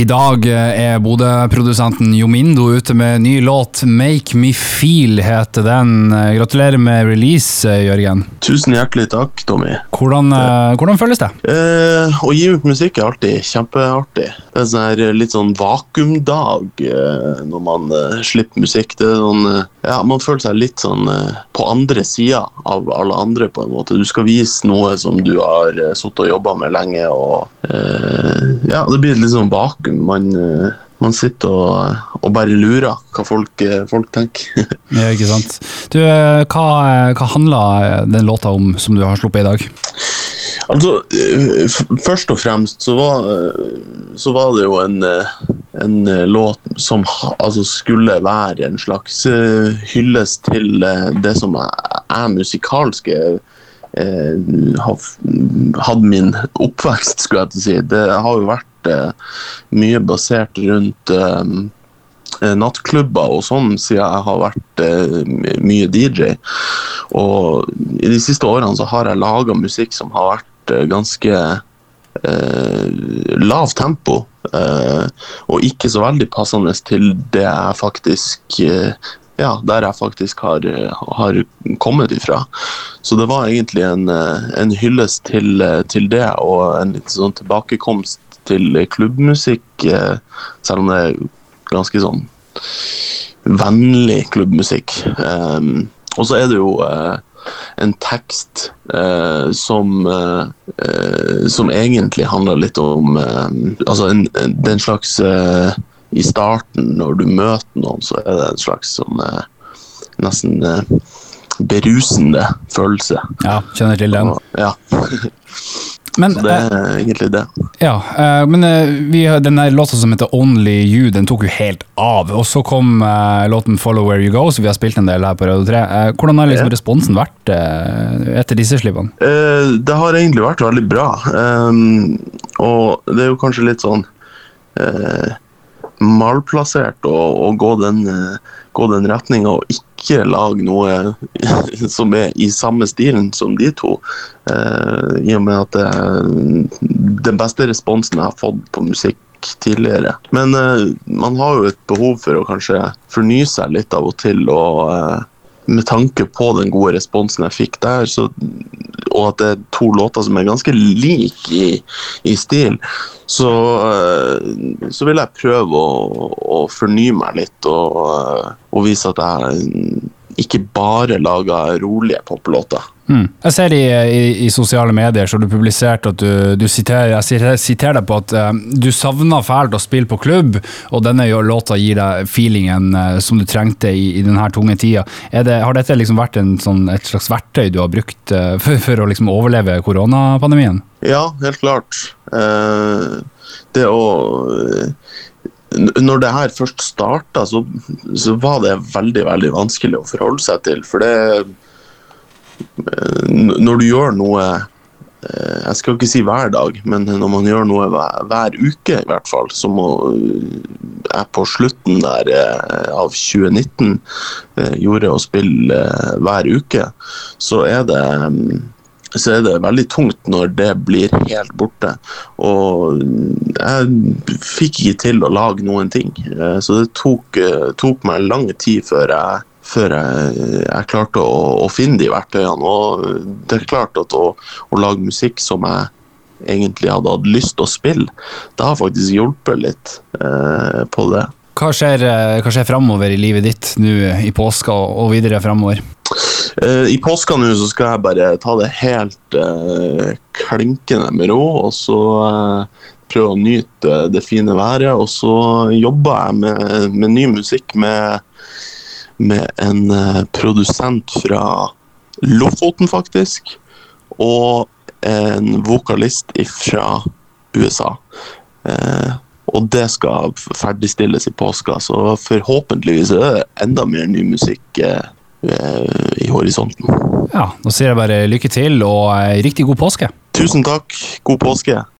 I dag er Bodø-produsenten Jomindo ute med ny låt. 'Make Me Feel' heter den. Gratulerer med release, Jørgen. Tusen hjertelig takk, Tommy. Hvordan, eh, hvordan føles det? Eh, å gi ut musikk er alltid kjempeartig. Det er sånn her litt sånn vakuumdag eh, når man eh, slipper musikk. Det sånn, eh, ja, Man føler seg litt sånn eh, på andre sida av alle andre, på en måte. Du skal vise noe som du har sittet og jobba med lenge. og eh, ja, Det blir litt sånn vakuum. Man, eh, man sitter og, og bare lurer hva folk, eh, folk tenker. Ja, ikke sant. Du, eh, hva, hva handler den låta om som du har sluppet i dag? Altså, først og fremst så var, så var det jo en, en låt som altså skulle være en slags hyllest til det som er, musikalsk Hadde har hatt min oppvekst, skulle jeg til å si. Det har jo vært mye basert rundt eh, eh, nattklubber og sånn, siden jeg har vært eh, mye DJ. Og i de siste årene så har jeg laga musikk som har vært eh, ganske eh, lavt tempo. eh, og ikke så veldig passende til det jeg faktisk eh, ja, der jeg faktisk har, har kommet ifra. Så det var egentlig en, en hyllest til, til det, og en litt sånn tilbakekomst til klubbmusikk, selv om det er ganske sånn vennlig klubbmusikk. Um, og så er det jo uh, en tekst uh, som uh, som egentlig handler litt om Altså en, det er en slags eh, I starten, når du møter noen, så er det en slags sånn eh, nesten eh, berusende følelse. Ja, kjenner til den. Og, ja, Men, så det er egentlig det. Ja, eh, men eh, vi, den låta som heter Only You, den tok jo helt av. Og så kom eh, låten Follow Where You Go, som vi har spilt en del her på Radio 3. Eh, hvordan har liksom responsen vært eh, etter disse slippene? Eh, det har egentlig vært veldig bra. Um, og det er jo kanskje litt sånn eh, malplassert å, å gå den, uh, gå den retninga og ikke lage noe som er i samme stilen som de to. Eh, I og med at det er den beste responsen jeg har fått på musikk tidligere. Men eh, man har jo et behov for å kanskje fornye seg litt av og til. og eh, med tanke på den gode responsen jeg fikk der, så, og at det er to låter som er ganske like i, i stil, så, eh, så vil jeg prøve å, å fornye meg litt og, eh, og vise at jeg ikke bare lager rolige poplåter. Mm. Jeg ser i, i, i sosiale medier så du publisert at du, du siterer, jeg siterer, deg på at eh, du savner fælt å spille på klubb, og denne låta gir deg feelingen eh, som du trengte i, i denne tunge tida. Det, har dette liksom vært en, sånn, et slags verktøy du har brukt eh, for, for å liksom overleve koronapandemien? Ja, helt klart. Eh, det å Når det her først starta, så, så var det veldig veldig vanskelig å forholde seg til. For det eh, Når du gjør noe eh, Jeg skal ikke si hver dag, men når man gjør noe hver, hver uke, i hvert fall, som å, jeg på slutten der eh, av 2019 eh, gjorde å spille eh, hver uke, så er det mm, så er det veldig tungt når det blir helt borte. Og jeg fikk ikke til å lage noen ting. Eh, Så det tok, eh, tok meg lang tid før jeg, før jeg, jeg klarte å, å finne de verktøyene. Og det er klart at å, å lage musikk som jeg egentlig hadde hatt lyst til å spille, det har faktisk hjulpet litt eh, på det. Hva skjer, eh, hva skjer framover i livet ditt nå i påska og, videre framover? Eh, I påska nå så skal jeg bare ta det helt uh, klinkende med ro, og så uh, prøve å nyte det fine været. Og så jobber jeg med, med ny musikk med, med en produsent fra Lofoten, faktisk. Og en vokalist fra USA. Eh, og det skal ferdigstilles i påska, så forhåpentligvis er det enda mer ny musikk eh, i horisonten. Ja, Da sier jeg bare lykke til og eh, riktig god påske. Tusen takk. God påske.